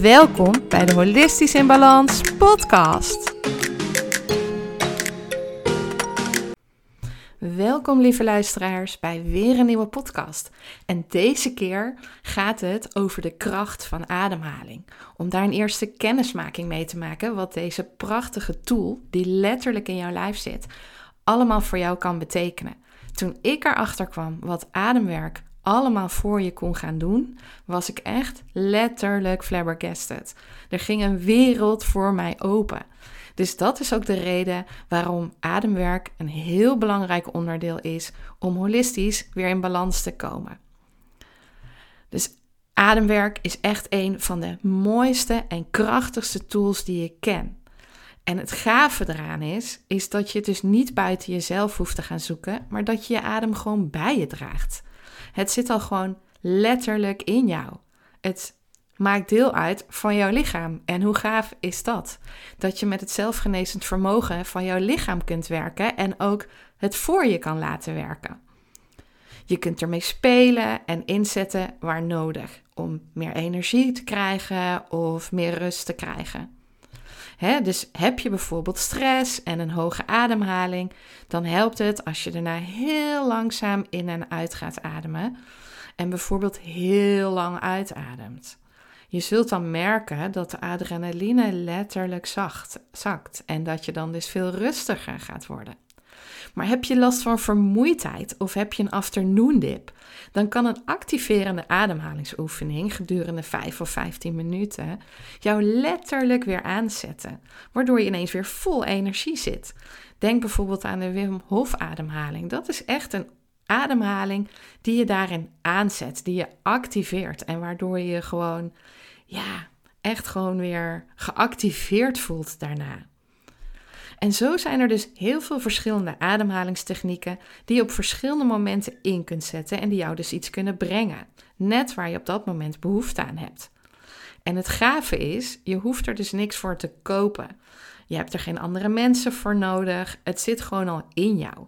Welkom bij de Holistisch in Balans podcast. Welkom lieve luisteraars bij weer een nieuwe podcast. En deze keer gaat het over de kracht van ademhaling. Om daar een eerste kennismaking mee te maken wat deze prachtige tool, die letterlijk in jouw lijf zit, allemaal voor jou kan betekenen. Toen ik erachter kwam wat ademwerk allemaal voor je kon gaan doen, was ik echt letterlijk flabbergasted. Er ging een wereld voor mij open. Dus dat is ook de reden waarom ademwerk een heel belangrijk onderdeel is om holistisch weer in balans te komen. Dus ademwerk is echt een van de mooiste en krachtigste tools die ik ken. En het gave eraan is, is dat je het dus niet buiten jezelf hoeft te gaan zoeken, maar dat je je adem gewoon bij je draagt. Het zit al gewoon letterlijk in jou. Het maakt deel uit van jouw lichaam. En hoe gaaf is dat? Dat je met het zelfgenezend vermogen van jouw lichaam kunt werken en ook het voor je kan laten werken. Je kunt ermee spelen en inzetten waar nodig om meer energie te krijgen of meer rust te krijgen. Dus heb je bijvoorbeeld stress en een hoge ademhaling, dan helpt het als je daarna heel langzaam in en uit gaat ademen en bijvoorbeeld heel lang uitademt. Je zult dan merken dat de adrenaline letterlijk zacht, zakt en dat je dan dus veel rustiger gaat worden. Maar heb je last van vermoeidheid of heb je een afternoon dip? Dan kan een activerende ademhalingsoefening gedurende 5 of 15 minuten jou letterlijk weer aanzetten, waardoor je ineens weer vol energie zit. Denk bijvoorbeeld aan de Wim Hof ademhaling. Dat is echt een ademhaling die je daarin aanzet, die je activeert en waardoor je gewoon ja, echt gewoon weer geactiveerd voelt daarna. En zo zijn er dus heel veel verschillende ademhalingstechnieken die je op verschillende momenten in kunt zetten en die jou dus iets kunnen brengen, net waar je op dat moment behoefte aan hebt. En het gave is, je hoeft er dus niks voor te kopen. Je hebt er geen andere mensen voor nodig. Het zit gewoon al in jou.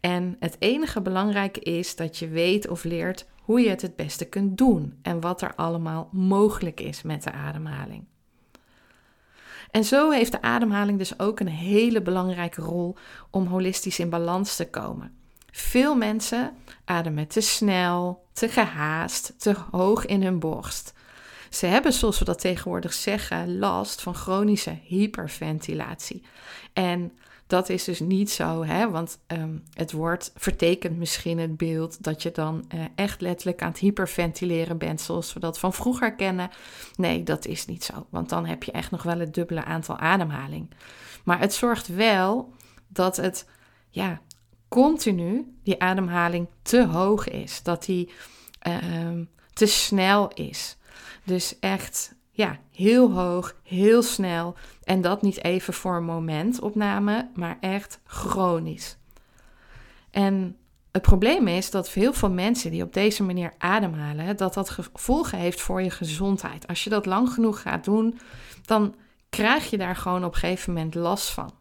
En het enige belangrijke is dat je weet of leert hoe je het het beste kunt doen en wat er allemaal mogelijk is met de ademhaling. En zo heeft de ademhaling dus ook een hele belangrijke rol om holistisch in balans te komen. Veel mensen ademen te snel, te gehaast, te hoog in hun borst. Ze hebben, zoals we dat tegenwoordig zeggen, last van chronische hyperventilatie. En dat is dus niet zo, hè? want um, het woord vertekent misschien het beeld dat je dan uh, echt letterlijk aan het hyperventileren bent, zoals we dat van vroeger kennen. Nee, dat is niet zo, want dan heb je echt nog wel het dubbele aantal ademhaling. Maar het zorgt wel dat het, ja, continu die ademhaling te hoog is, dat die uh, te snel is. Dus echt ja, heel hoog, heel snel. En dat niet even voor een momentopname, maar echt chronisch. En het probleem is dat heel veel mensen die op deze manier ademhalen, dat dat gevolgen heeft voor je gezondheid. Als je dat lang genoeg gaat doen, dan krijg je daar gewoon op een gegeven moment last van.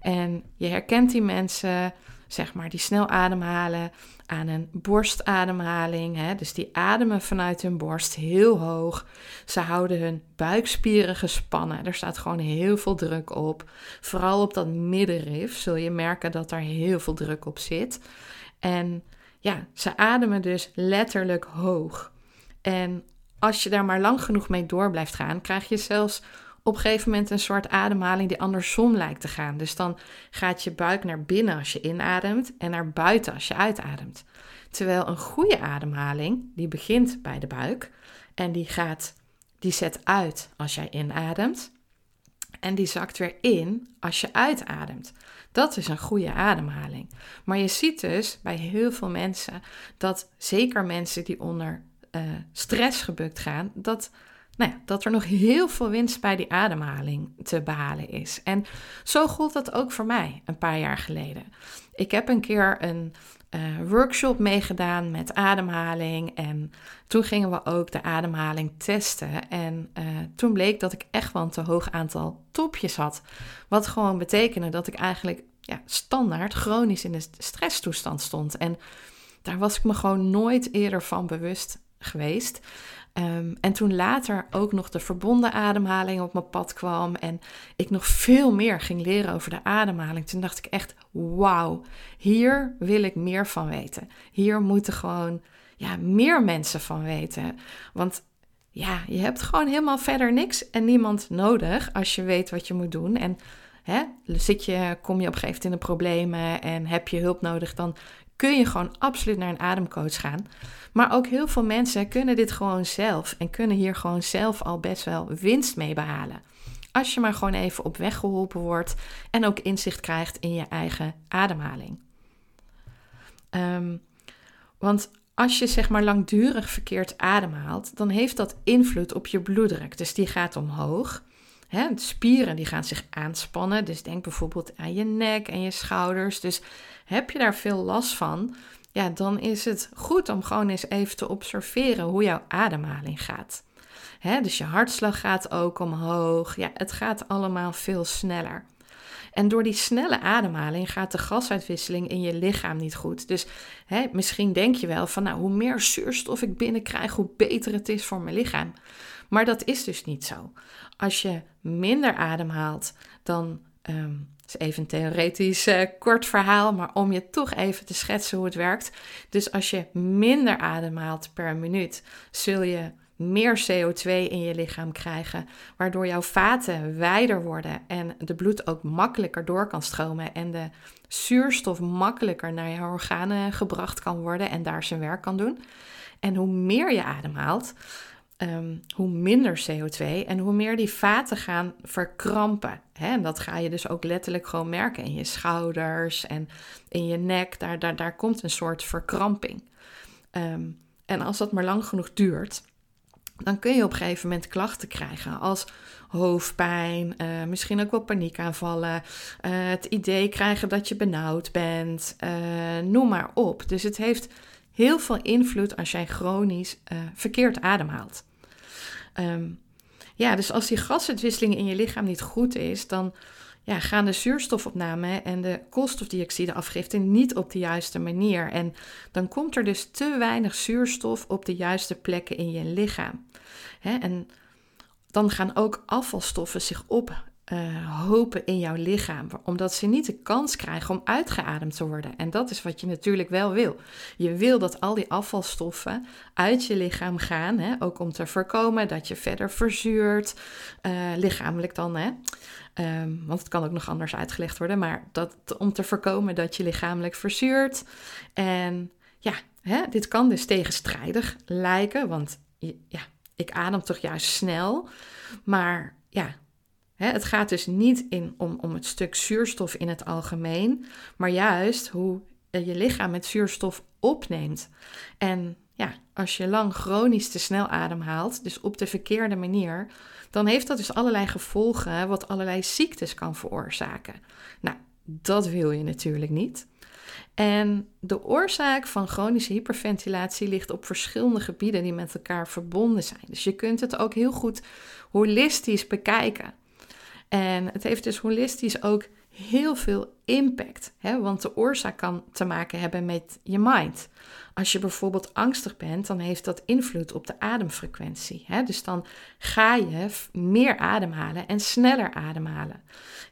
En je herkent die mensen zeg maar, die snel ademhalen aan een borstademhaling. Hè? Dus die ademen vanuit hun borst heel hoog. Ze houden hun buikspieren gespannen. Er staat gewoon heel veel druk op. Vooral op dat middenrif zul je merken dat daar heel veel druk op zit. En ja, ze ademen dus letterlijk hoog. En als je daar maar lang genoeg mee door blijft gaan, krijg je zelfs op een gegeven moment een soort ademhaling die andersom lijkt te gaan. Dus dan gaat je buik naar binnen als je inademt en naar buiten als je uitademt. Terwijl een goede ademhaling, die begint bij de buik en die gaat, die zet uit als jij inademt en die zakt weer in als je uitademt. Dat is een goede ademhaling. Maar je ziet dus bij heel veel mensen dat zeker mensen die onder uh, stress gebukt gaan, dat nou ja, dat er nog heel veel winst bij die ademhaling te behalen is. En zo gold dat ook voor mij een paar jaar geleden. Ik heb een keer een uh, workshop meegedaan met ademhaling. En toen gingen we ook de ademhaling testen. En uh, toen bleek dat ik echt wel een te hoog aantal topjes had. Wat gewoon betekende dat ik eigenlijk ja, standaard chronisch in de stresstoestand stond. En daar was ik me gewoon nooit eerder van bewust geweest. Um, en toen later ook nog de verbonden ademhaling op mijn pad kwam en ik nog veel meer ging leren over de ademhaling, toen dacht ik echt: wauw, hier wil ik meer van weten. Hier moeten gewoon ja, meer mensen van weten. Want ja, je hebt gewoon helemaal verder niks en niemand nodig als je weet wat je moet doen. En hè, zit je, kom je op een gegeven moment in de problemen en heb je hulp nodig, dan kun je gewoon absoluut naar een ademcoach gaan. Maar ook heel veel mensen kunnen dit gewoon zelf en kunnen hier gewoon zelf al best wel winst mee behalen. Als je maar gewoon even op weg geholpen wordt en ook inzicht krijgt in je eigen ademhaling. Um, want als je zeg maar langdurig verkeerd ademhaalt, dan heeft dat invloed op je bloeddruk. Dus die gaat omhoog. He, spieren die gaan zich aanspannen. Dus denk bijvoorbeeld aan je nek en je schouders. Dus heb je daar veel last van, ja, dan is het goed om gewoon eens even te observeren hoe jouw ademhaling gaat. dus je hartslag gaat ook omhoog. Ja, het gaat allemaal veel sneller. En door die snelle ademhaling gaat de gasuitwisseling in je lichaam niet goed. Dus hè, misschien denk je wel van, nou, hoe meer zuurstof ik binnenkrijg, hoe beter het is voor mijn lichaam. Maar dat is dus niet zo. Als je minder ademhaalt, dan um, is even een theoretisch uh, kort verhaal, maar om je toch even te schetsen hoe het werkt. Dus als je minder ademhaalt per minuut, zul je meer CO2 in je lichaam krijgen, waardoor jouw vaten wijder worden en de bloed ook makkelijker door kan stromen en de zuurstof makkelijker naar je organen gebracht kan worden en daar zijn werk kan doen. En hoe meer je ademhaalt, um, hoe minder CO2 en hoe meer die vaten gaan verkrampen. En dat ga je dus ook letterlijk gewoon merken in je schouders en in je nek. Daar, daar, daar komt een soort verkramping. Um, en als dat maar lang genoeg duurt, dan kun je op een gegeven moment klachten krijgen als hoofdpijn, uh, misschien ook wel paniekaanvallen, uh, het idee krijgen dat je benauwd bent, uh, noem maar op. Dus het heeft heel veel invloed als jij chronisch verkeerd ademhaalt. Um, ja, dus als die gasuitwisseling in je lichaam niet goed is, dan ja, gaan de zuurstofopname en de koolstofdioxideafgifte niet op de juiste manier. En dan komt er dus te weinig zuurstof op de juiste plekken in je lichaam. En dan gaan ook afvalstoffen zich op uh, hopen in jouw lichaam, omdat ze niet de kans krijgen om uitgeademd te worden. En dat is wat je natuurlijk wel wil. Je wil dat al die afvalstoffen uit je lichaam gaan, hè? ook om te voorkomen dat je verder verzuurt, uh, lichamelijk dan. Hè? Um, want het kan ook nog anders uitgelegd worden, maar dat, om te voorkomen dat je lichamelijk verzuurt. En ja, hè, dit kan dus tegenstrijdig lijken, want ja, ik adem toch juist snel, maar ja, het gaat dus niet in, om, om het stuk zuurstof in het algemeen, maar juist hoe je lichaam met zuurstof opneemt. En ja, als je lang chronisch te snel ademhaalt, dus op de verkeerde manier, dan heeft dat dus allerlei gevolgen, wat allerlei ziektes kan veroorzaken. Nou, dat wil je natuurlijk niet. En de oorzaak van chronische hyperventilatie ligt op verschillende gebieden die met elkaar verbonden zijn. Dus je kunt het ook heel goed holistisch bekijken. En het heeft dus holistisch ook heel veel impact. Hè? Want de oorzaak kan te maken hebben met je mind. Als je bijvoorbeeld angstig bent, dan heeft dat invloed op de ademfrequentie. Hè? Dus dan ga je meer ademhalen en sneller ademhalen.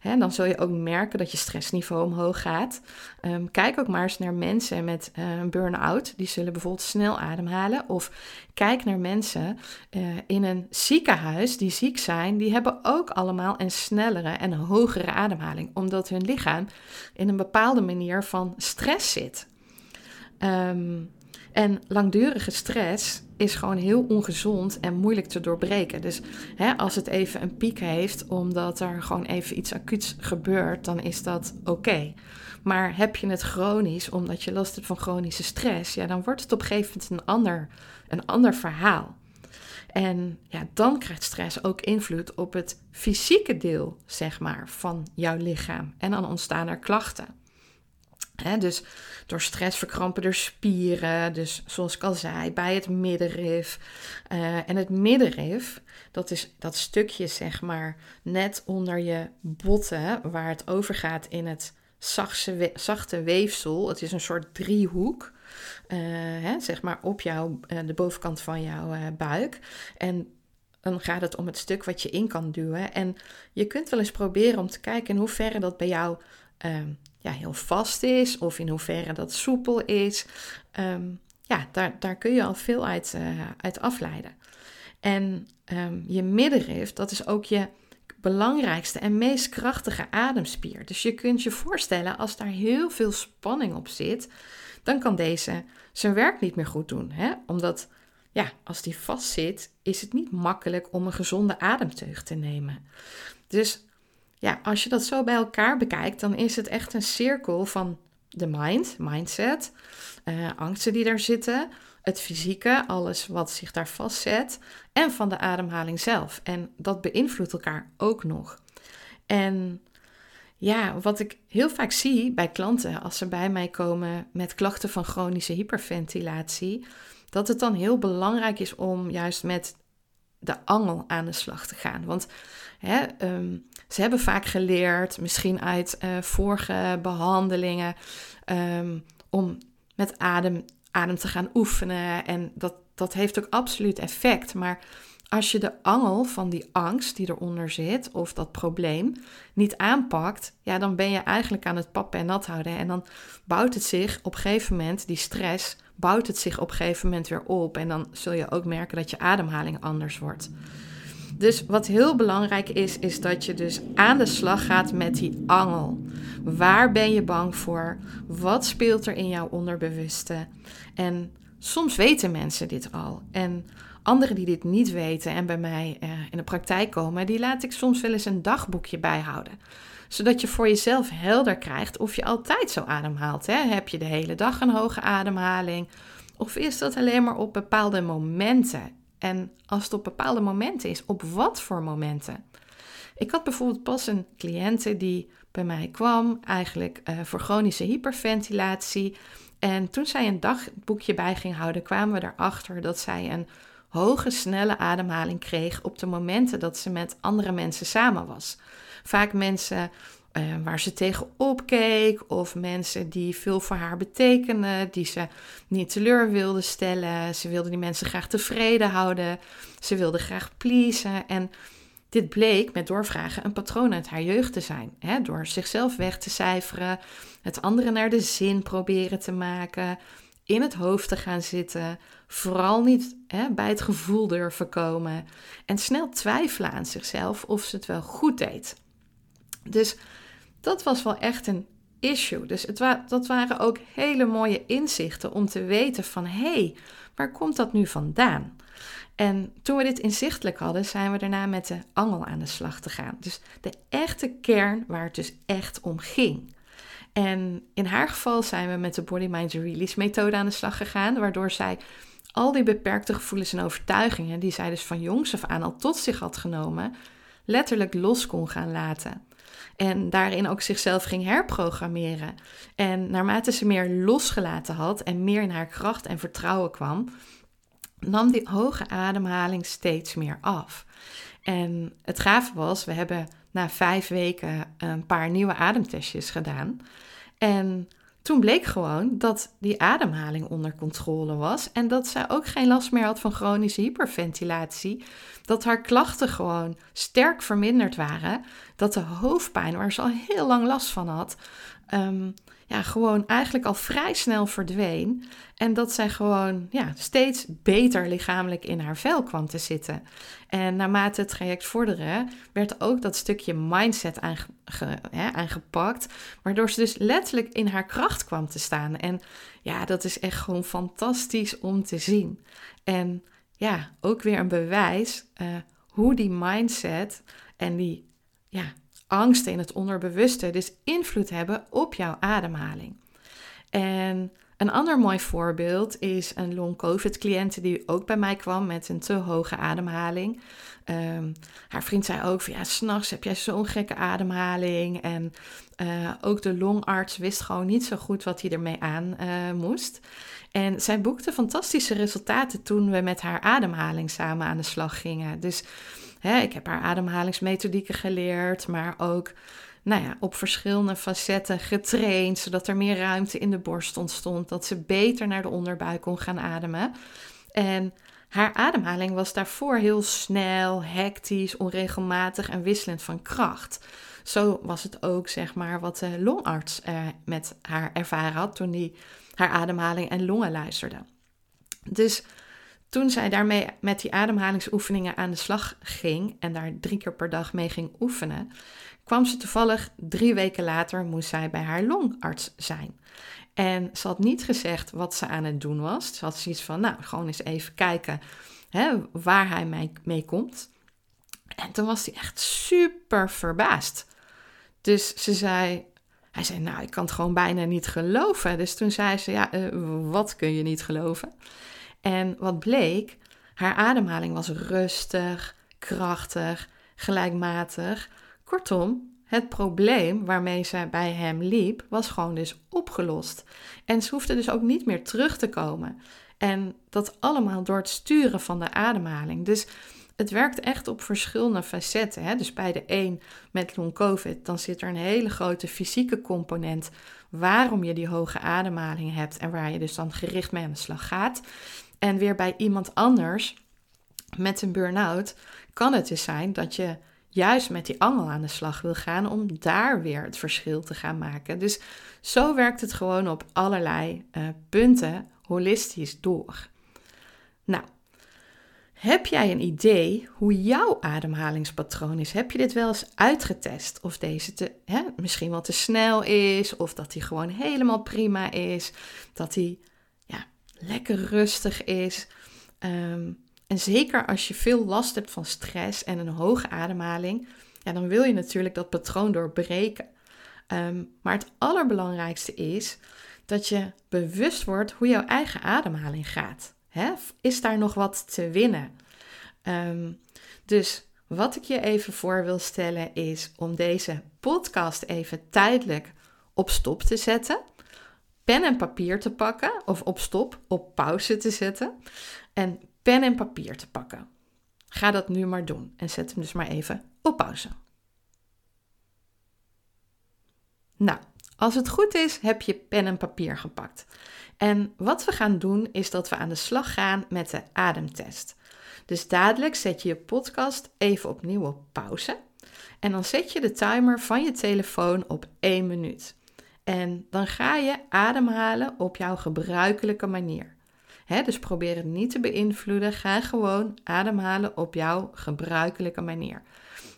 Hè? Dan zul je ook merken dat je stressniveau omhoog gaat. Ehm, kijk ook maar eens naar mensen met uh, een burn-out. Die zullen bijvoorbeeld snel ademhalen. Of kijk naar mensen uh, in een ziekenhuis die ziek zijn. Die hebben ook allemaal een snellere en hogere ademhaling. Omdat hun lichaam in een bepaalde manier van stress zit. Um, en langdurige stress is gewoon heel ongezond en moeilijk te doorbreken. Dus hè, als het even een piek heeft, omdat er gewoon even iets acuuts gebeurt, dan is dat oké. Maar heb je het chronisch, omdat je last hebt van chronische stress, ja, dan wordt het op een gegeven moment een ander, een ander verhaal. En ja, dan krijgt stress ook invloed op het fysieke deel, zeg maar, van jouw lichaam. En dan ontstaan er klachten. dus door stress verkrampen er spieren. Dus zoals ik al zei, bij het middenrif. Uh, en het middenrif, dat is dat stukje zeg maar net onder je botten, waar het overgaat in het zachte, zachte weefsel. Het is een soort driehoek. Uh, hè, zeg maar op jouw, uh, de bovenkant van jouw uh, buik. En dan gaat het om het stuk wat je in kan duwen. En je kunt wel eens proberen om te kijken in hoeverre dat bij jou ehm, ja, heel vast is, of in hoeverre dat soepel is. Um, ja, daar, daar kun je al veel uit, uit afleiden. En um, je middenrif, dat is ook je belangrijkste en meest krachtige ademspier. Dus je kunt je voorstellen, als daar heel veel spanning op zit, dan kan deze zijn werk niet meer goed doen. Hè? Omdat, ja, als die vast zit, is het niet makkelijk om een gezonde ademteug te nemen. Dus ja, als je dat zo bij elkaar bekijkt, dan is het echt een cirkel van de mind, mindset, uh, angsten die daar zitten, het fysieke, alles wat zich daar vastzet, en van de ademhaling zelf. En dat beïnvloedt elkaar ook nog. En ja, wat ik heel vaak zie bij klanten als ze bij mij komen met klachten van chronische hyperventilatie, dat het dan heel belangrijk is om juist met de angel aan de slag te gaan. Want hè, ehm, ze hebben vaak geleerd, misschien uit uh, vorige behandelingen, um, om met adem adem te gaan oefenen. En dat, dat heeft ook absoluut effect. Maar als je de angel van die angst die eronder zit, of dat probleem, niet aanpakt, ja, dan ben je eigenlijk aan het pappen en nat houden. En dan bouwt het zich op een gegeven moment, die stress, bouwt het zich op een gegeven moment weer op. En dan zul je ook merken dat je ademhaling anders wordt. Dus wat heel belangrijk is, is dat je dus aan de slag gaat met die angel. Waar ben je bang voor? Wat speelt er in jouw onderbewuste? En soms weten mensen dit al. En anderen die dit niet weten en bij mij eh, in de praktijk komen, die laat ik soms wel eens een dagboekje bijhouden. Zodat je voor jezelf helder krijgt of je altijd zo ademhaalt. Hè? Heb je de hele dag een hoge ademhaling? Of is dat alleen maar op bepaalde momenten? En als het op bepaalde momenten is, op wat voor momenten? Ik had bijvoorbeeld pas een cliënte die bij mij kwam, eigenlijk uh, voor chronische hyperventilatie. En toen zij een dagboekje bij ging houden, kwamen we erachter dat zij een hoge, snelle ademhaling kreeg op de momenten dat ze met andere mensen samen was. Vaak mensen uh, waar ze tegenop keek, of mensen die veel voor haar betekenen, die ze niet teleur wilde stellen. Ze wilde die mensen graag tevreden houden, ze wilde graag pleasen. En dit bleek met doorvragen een patroon uit haar jeugd te zijn. Hè? Door zichzelf weg te cijferen, het andere naar de zin proberen te maken, in het hoofd te gaan zitten, vooral niet hè, bij het gevoel durven komen en snel twijfelen aan zichzelf of ze het wel goed deed. Dus dat was wel echt een issue. Dus het wa dat waren ook hele mooie inzichten om te weten van hé, hey, waar komt dat nu vandaan? En toen we dit inzichtelijk hadden, zijn we daarna met de angel aan de slag te gaan. Dus de echte kern waar het dus echt om ging. En in haar geval zijn we met de Body Mind Release methode aan de slag gegaan, waardoor zij al die beperkte gevoelens en overtuigingen, die zij dus van jongs af aan al tot zich had genomen, letterlijk los kon gaan laten. En daarin ook zichzelf ging herprogrammeren. En naarmate ze meer losgelaten had en meer in haar kracht en vertrouwen kwam, nam die hoge ademhaling steeds meer af. En het gave was, we hebben na vijf weken een paar nieuwe ademtestjes gedaan. En toen bleek gewoon dat die ademhaling onder controle was en dat zij ook geen last meer had van chronische hyperventilatie. Dat haar klachten gewoon sterk verminderd waren. Dat de hoofdpijn, waar ze al heel lang last van had, um, ja, gewoon eigenlijk al vrij snel verdween. En dat zij gewoon ja, steeds beter lichamelijk in haar vel kwam te zitten. En naarmate het traject vorderde, werd ook dat stukje mindset hè, aangepakt. Waardoor ze dus letterlijk in haar kracht kwam te staan. En ja, dat is echt gewoon fantastisch om te zien. En ja, ook weer een bewijs uh, hoe die mindset en die ja, angsten in het onderbewuste dus invloed hebben op jouw ademhaling. En Een ander mooi voorbeeld is een long-covid-cliënte die ook bij mij kwam met een te hoge ademhaling. Um, haar vriend zei ook van ja, s'nachts heb jij zo'n gekke ademhaling. En uh, ook de longarts wist gewoon niet zo goed wat hij ermee aan uh, moest. En zij boekte fantastische resultaten toen we met haar ademhaling samen aan de slag gingen. Dus hè, ik heb haar ademhalingsmethodieken geleerd, maar ook nou ja, op verschillende facetten getraind, zodat er meer ruimte in de borst ontstond, dat ze beter naar de onderbuik kon gaan ademen. En haar ademhaling was daarvoor heel snel, hectisch, onregelmatig en wisselend van kracht. Zo was het ook, zeg maar, wat de longarts met haar ervaren had toen hij haar ademhaling en longen luisterde. Dus toen zij daarmee met die ademhalingsoefeningen aan de slag ging en daar drie keer per dag mee ging oefenen, kwam ze toevallig drie weken later, moest zij bij haar longarts zijn. En ze had niet gezegd wat ze aan het doen was. Ze had zoiets van, nou, gewoon eens even kijken hè, waar hij mee, mee komt. En toen was hij echt super verbaasd. Dus ze zei, hij zei, nou, ik kan het gewoon bijna niet geloven. Dus toen zei ze, ja, uh, wat kun je niet geloven? En wat bleek, haar ademhaling was rustig, krachtig, gelijkmatig. Kortom, het probleem waarmee ze bij hem liep, was gewoon dus opgelost. En ze hoefde dus ook niet meer terug te komen. En dat allemaal door het sturen van de ademhaling. Dus het werkt echt op verschillende facetten. Hè? Dus bij de een met long COVID, dan zit er een hele grote fysieke component waarom je die hoge ademhaling hebt en waar je dus dan gericht mee aan de slag gaat. En weer bij iemand anders met een burn-out kan het dus zijn dat je juist met die angel aan de slag wil gaan om daar weer het verschil te gaan maken. Dus zo werkt het gewoon op allerlei uh, punten holistisch door. Heb jij een idee hoe jouw ademhalingspatroon is? Heb je dit wel eens uitgetest? Of deze te, hè, misschien wat te snel is, of dat die gewoon helemaal prima is, dat die ja, lekker rustig is. Um, en zeker als je veel last hebt van stress en een hoge ademhaling, ja, dan wil je natuurlijk dat patroon doorbreken. Um, maar het allerbelangrijkste is dat je bewust wordt hoe jouw eigen ademhaling gaat. Is daar nog wat te winnen? Um, dus wat ik je even voor wil stellen is om deze podcast even tijdelijk op stop te zetten. Pen en papier te pakken of op stop, op pauze te zetten. En pen en papier te pakken. Ga dat nu maar doen en zet hem dus maar even op pauze. Nou, als het goed is, heb je pen en papier gepakt. En wat we gaan doen is dat we aan de slag gaan met de ademtest. Dus dadelijk zet je je podcast even opnieuw op pauze. En dan zet je de timer van je telefoon op 1 minuut. En dan ga je ademhalen op jouw gebruikelijke manier dus probeer het niet te beïnvloeden. Ga gewoon ademhalen op jouw gebruikelijke manier.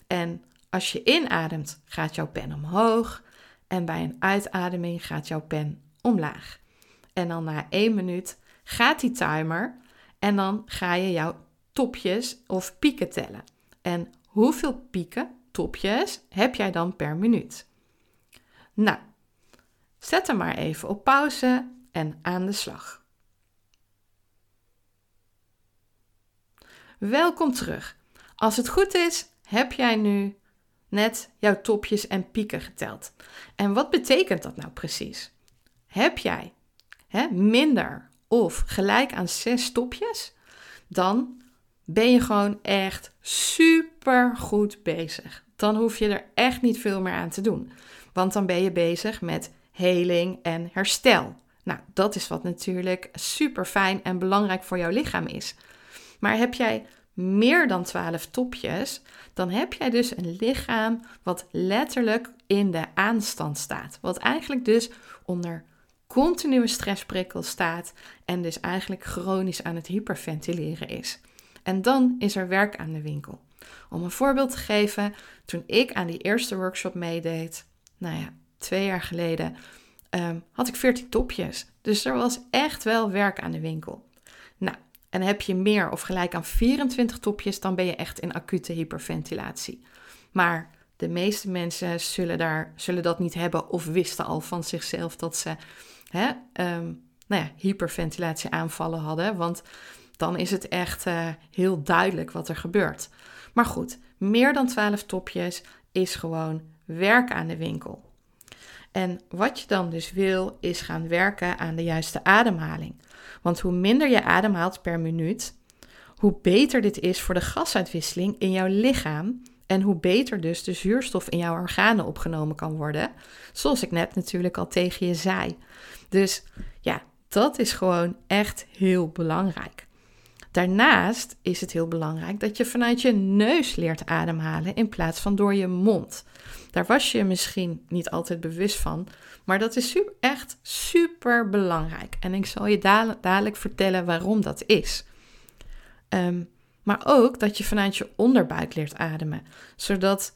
En als je inademt, gaat jouw pen omhoog. En bij een uitademing gaat jouw pen omlaag. En dan na één minuut gaat die timer. En dan ga je jouw topjes of pieken tellen. En hoeveel pieken, topjes, heb jij dan per minuut? Nou, zet hem maar even op pauze en aan de slag. Welkom terug. Als het goed is, heb jij nu net jouw topjes en pieken geteld. En wat betekent dat nou precies? Heb jij hè, minder of gelijk aan zes topjes, dan ben je gewoon echt super goed bezig. Dan hoef je er echt niet veel meer aan te doen. Want dan ben je bezig met heling en herstel. Nou, dat is wat natuurlijk super fijn en belangrijk voor jouw lichaam is. Maar heb jij meer dan 12 topjes, dan heb jij dus een lichaam wat letterlijk in de aanstand staat. Wat eigenlijk dus onder continue stressprikkel staat en dus eigenlijk chronisch aan het hyperventileren is. En dan is er werk aan de winkel. Om een voorbeeld te geven, toen ik aan die eerste workshop meedeed, nou ja, twee jaar geleden, ehm, had ik 14 topjes. Dus er was echt wel werk aan de winkel. Nou, en heb je meer of gelijk aan 24 topjes, dan ben je echt in acute hyperventilatie. Maar de meeste mensen zullen, daar, zullen dat niet hebben of wisten al van zichzelf dat ze hè, um, nou ja, hyperventilatieaanvallen hadden. Want dan is het echt uh, heel duidelijk wat er gebeurt. Maar goed, meer dan 12 topjes is gewoon werk aan de winkel. En wat je dan dus wil, is gaan werken aan de juiste ademhaling. Want hoe minder je ademhaalt per minuut, hoe beter dit is voor de gasuitwisseling in jouw lichaam en hoe beter dus de zuurstof in jouw organen opgenomen kan worden. Zoals ik net natuurlijk al tegen je zei. Dus ja, dat is gewoon echt heel belangrijk. Daarnaast is het heel belangrijk dat je vanuit je neus leert ademhalen in plaats van door je mond. Daar was je misschien niet altijd bewust van, maar dat is super, echt super belangrijk. En ik zal je dadelijk vertellen waarom dat is. Um, maar ook dat je vanuit je onderbuik leert ademen, zodat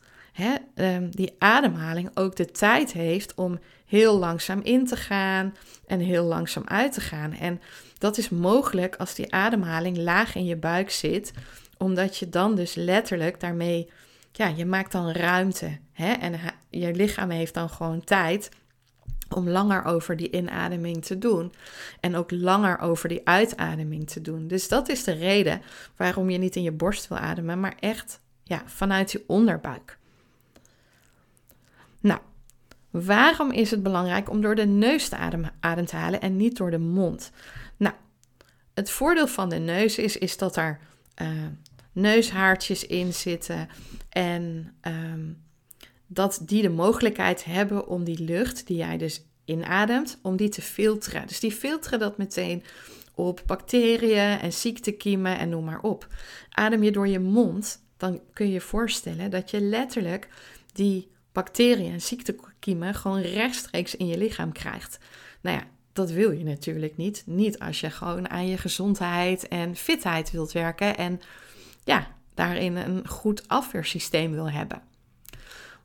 um, die ademhaling ook de tijd heeft om heel langzaam in te gaan en heel langzaam uit te gaan. En dat is mogelijk als die ademhaling laag in je buik zit, omdat je dan dus letterlijk daarmee, ja, je maakt dan ruimte. Hè? En je lichaam heeft dan gewoon tijd om langer over die inademing te doen en ook langer over die uitademing te doen. Dus dat is de reden waarom je niet in je borst wil ademen, maar echt ja, vanuit je onderbuik. Waarom is het belangrijk om door de neus te adem, te halen en niet door de mond? Nou, het voordeel van de neus is, is dat er uh, neushaartjes in zitten en ehm, dat die de mogelijkheid hebben om die lucht die jij dus inademt, om die te filteren. Dus die filteren dat meteen op bacteriën en ziektekiemen en noem maar op. Adem je door je mond, dan kun je je voorstellen dat je letterlijk die bacteriën en ziektekiemen gewoon rechtstreeks in je lichaam krijgt. Nou ja, dat wil je natuurlijk niet. Niet als je gewoon aan je gezondheid en fitheid wilt werken en ja, daarin een goed afweersysteem wil hebben.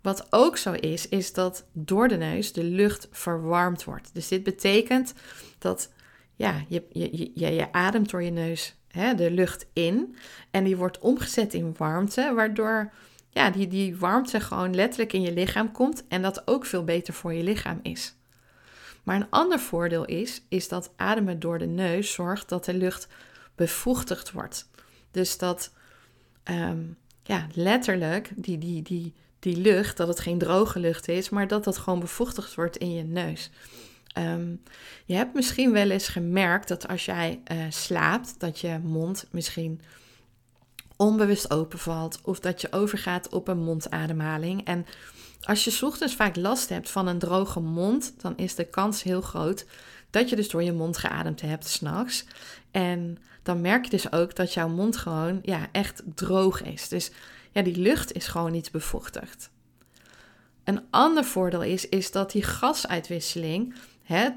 Wat ook zo is, is dat door de neus de lucht verwarmd wordt. Dus dit betekent dat ja, je, je, je, je ademt door je neus hè, de lucht in en die wordt omgezet in warmte, waardoor ja, die, die warmte gewoon letterlijk in je lichaam komt en dat ook veel beter voor je lichaam is. Maar een ander voordeel is, is dat ademen door de neus zorgt dat de lucht bevochtigd wordt. Dus dat ehm, ja, letterlijk die, die, die, die lucht, dat het geen droge lucht is, maar dat dat gewoon bevochtigd wordt in je neus. Ehm, je hebt misschien wel eens gemerkt dat als jij uh, slaapt, dat je mond misschien onbewust openvalt of dat je overgaat op een mondademhaling. En als je ochtends vaak last hebt van een droge mond, dan is de kans heel groot dat je dus door je mond geademd hebt s'nachts. En dan merk je dus ook dat jouw mond gewoon ja, echt droog is. Dus ja, die lucht is gewoon niet bevochtigd. Een ander voordeel is, is dat die gasuitwisseling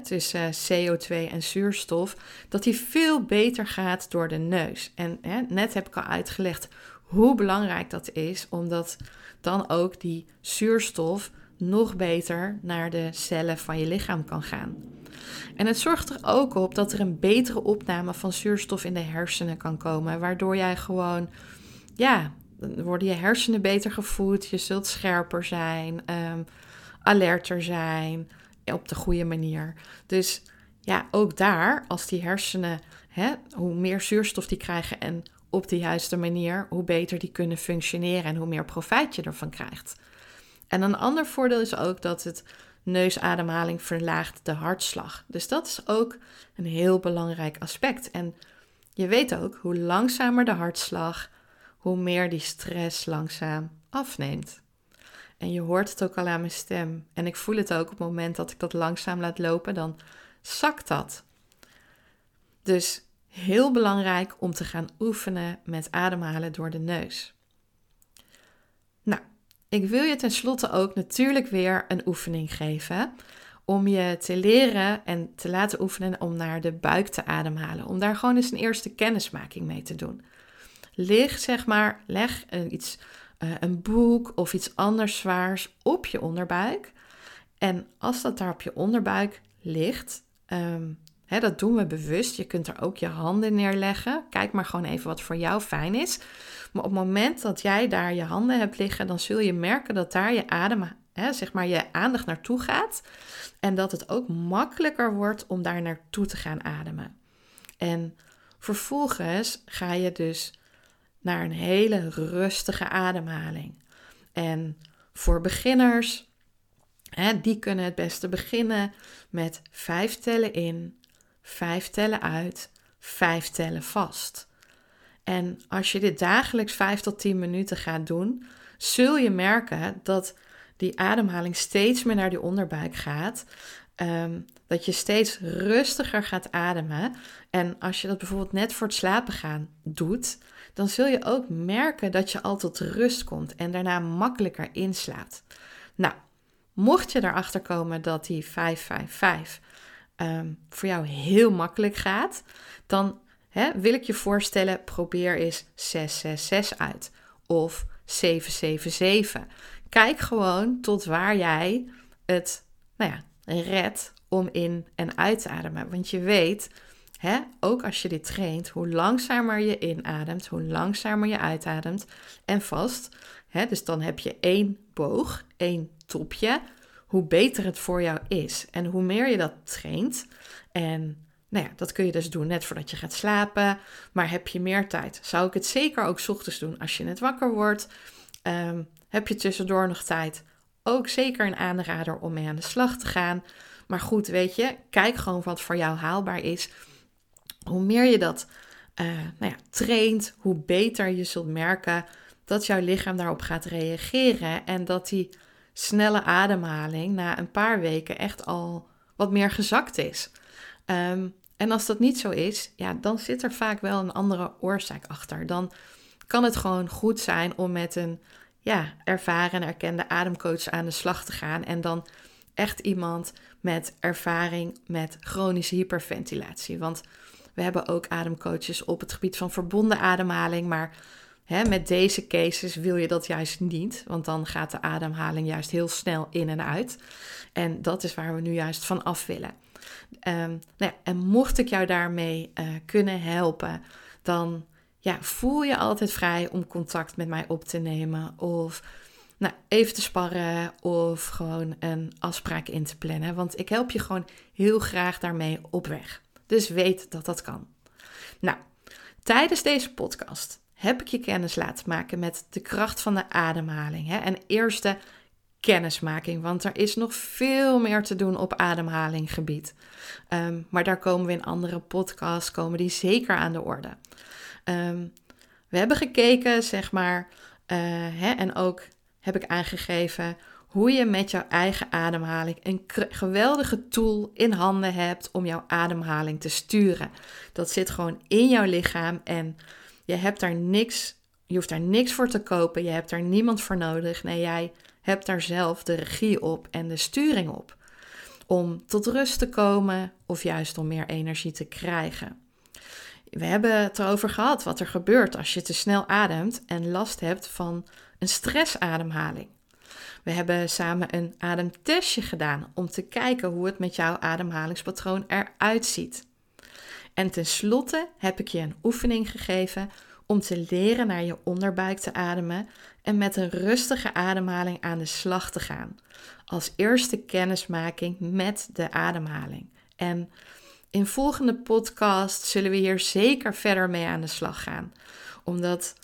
tussen CO2 en zuurstof, dat die veel beter gaat door de neus. En hè, net heb ik al uitgelegd hoe belangrijk dat is, omdat dan ook die zuurstof nog beter naar de cellen van je lichaam kan gaan. En het zorgt er ook op dat er een betere opname van zuurstof in de hersenen kan komen, waardoor jij gewoon ja, worden je hersenen beter gevoed, je zult scherper zijn, um, alerter zijn, op de goede manier. Dus ja, ook daar, als die hersenen, hè, hoe meer zuurstof die krijgen en op de juiste manier, hoe beter die kunnen functioneren en hoe meer profijt je ervan krijgt. En een ander voordeel is ook dat het neusademhaling verlaagt de hartslag. Dus dat is ook een heel belangrijk aspect. En je weet ook, hoe langzamer de hartslag, hoe meer die stress langzaam afneemt. En je hoort het ook al aan mijn stem. En ik voel het ook op het moment dat ik dat langzaam laat lopen, dan zakt dat. Dus heel belangrijk om te gaan oefenen met ademhalen door de neus. Nou, ik wil je tenslotte ook natuurlijk weer een oefening geven om je te leren en te laten oefenen om naar de buik te ademhalen. Om daar gewoon eens een eerste kennismaking mee te doen. Lig, zeg maar, leg iets, een boek of iets anders zwaars op je onderbuik. En als dat daar op je onderbuik ligt, um, hè, dat doen we bewust. Je kunt er ook je handen neerleggen. Kijk maar gewoon even wat voor jou fijn is. Maar op het moment dat jij daar je handen hebt liggen, dan zul je merken dat daar je adem, hè, zeg maar je aandacht naartoe gaat. En dat het ook makkelijker wordt om daar naartoe te gaan ademen. En vervolgens ga je dus naar een hele rustige ademhaling. En voor beginners, hè, die kunnen het beste beginnen met vijf tellen in, vijf tellen uit, vijf tellen vast. En als je dit dagelijks 5 tot 10 minuten gaat doen, zul je merken dat die ademhaling steeds meer naar die onderbuik gaat. Ehm, dat je steeds rustiger gaat ademen. En als je dat bijvoorbeeld net voor het slapen gaan doet, dan zul je ook merken dat je al tot rust komt en daarna makkelijker inslaapt. Nou, mocht je erachter komen dat die 555 um, ehm, voor jou heel makkelijk gaat, dan wil ik je voorstellen, probeer eens 666 uit of 777. Kijk gewoon tot waar jij het nou ja, redt om in en uit te ademen. Want je weet, ook als je dit traint, hoe langzamer je inademt, hoe langzamer je uitademt en vast. Dus dan heb je één boog, één topje, hoe beter het voor jou is. En hoe meer je dat traint en nou ja, dat kun je dus doen net voordat je gaat slapen. Maar heb je meer tijd, zou ik het zeker ook ochtends doen als je net wakker wordt. Ehm, heb je tussendoor nog tijd, ook zeker een aanrader om mee aan de slag te gaan. Maar goed, weet je, kijk gewoon wat voor jou haalbaar is. Hoe meer je dat uh, nou ja, traint, hoe beter je zult merken dat jouw lichaam daarop gaat reageren. En dat die snelle ademhaling na een paar weken echt al wat meer gezakt is. Um, en als dat niet zo is, ja, dan zit er vaak wel een andere oorzaak achter. Dan kan het gewoon goed zijn om met een ja, ervaren en erkende ademcoach aan de slag te gaan. En dan echt iemand met ervaring met chronische hyperventilatie. Want we hebben ook ademcoaches op het gebied van verbonden ademhaling. Maar hè, met deze cases wil je dat juist niet. Want dan gaat de ademhaling juist heel snel in en uit. En dat is waar we nu juist van af willen. Um, nou en mocht ik jou daarmee uh, kunnen helpen, dan ja, voel je altijd vrij om contact met mij op te nemen. Of nou, even te sparren of gewoon een afspraak in te plannen. Want ik help je gewoon heel graag daarmee op weg. Dus weet dat dat kan. Nou, tijdens deze podcast heb ik je kennis laten maken met de kracht van de ademhaling. Hè? En eerste kennismaking, want er is nog veel meer te doen op ademhalinggebied. Um, maar daar komen we in andere podcasts, komen die zeker aan de orde. Um, we hebben gekeken, zeg maar, uh, hè, en ook heb ik aangegeven hoe je met jouw eigen ademhaling een geweldige tool in handen hebt om jouw ademhaling te sturen. Dat zit gewoon in jouw lichaam en je hebt daar niks, je hoeft daar niks voor te kopen, je hebt daar niemand voor nodig. Nee, jij hebt daar zelf de regie op en de sturing op. Om tot rust te komen of juist om meer energie te krijgen. We hebben het erover gehad wat er gebeurt als je te snel ademt en last hebt van een stressademhaling. We hebben samen een ademtestje gedaan om te kijken hoe het met jouw ademhalingspatroon eruit ziet. En tenslotte heb ik je een oefening gegeven om te leren naar je onderbuik te ademen en met een rustige ademhaling aan de slag te gaan. Als eerste kennismaking met de ademhaling. En in volgende podcast zullen we hier zeker verder mee aan de slag gaan. Omdat,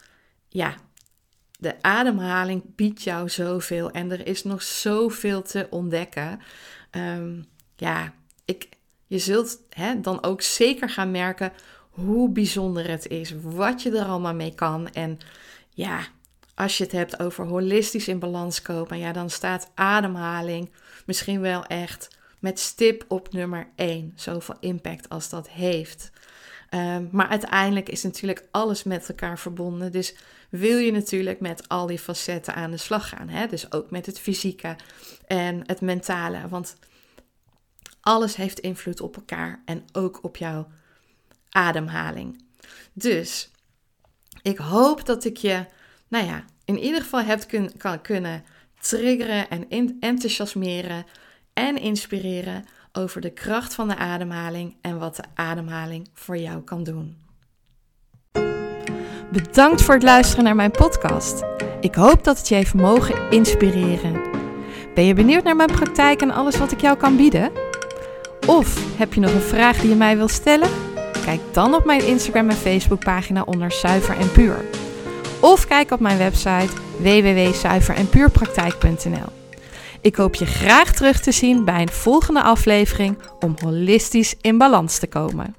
ja, de ademhaling biedt jou zoveel en er is nog zoveel te ontdekken. Um, ja, ik, je zult hè, dan ook zeker gaan merken hoe bijzonder het is, wat je er allemaal mee kan. En ja, als je het hebt over holistisch in balans komen, ja, dan staat ademhaling misschien wel echt met stip op nummer 1. Zoveel impact als dat heeft. Um, maar uiteindelijk is natuurlijk alles met elkaar verbonden. Dus wil je natuurlijk met al die facetten aan de slag gaan. Hè? Dus ook met het fysieke en het mentale. Want alles heeft invloed op elkaar en ook op jouw ademhaling. Dus ik hoop dat ik je, nou ja, in ieder geval hebt kun, kan kunnen triggeren en enthousiasmeren en inspireren over de kracht van de ademhaling en wat de ademhaling voor jou kan doen. Bedankt voor het luisteren naar mijn podcast. Ik hoop dat het je heeft mogen inspireren. Ben je benieuwd naar mijn praktijk en alles wat ik jou kan bieden? Of heb je nog een vraag die je mij wilt stellen? Kijk dan op mijn Instagram en Facebook pagina onder Zuiver en Puur. Of kijk op mijn website www.zuiverenpuurpraktijk.nl. Ik hoop je graag terug te zien bij een volgende aflevering om holistisch in balans te komen.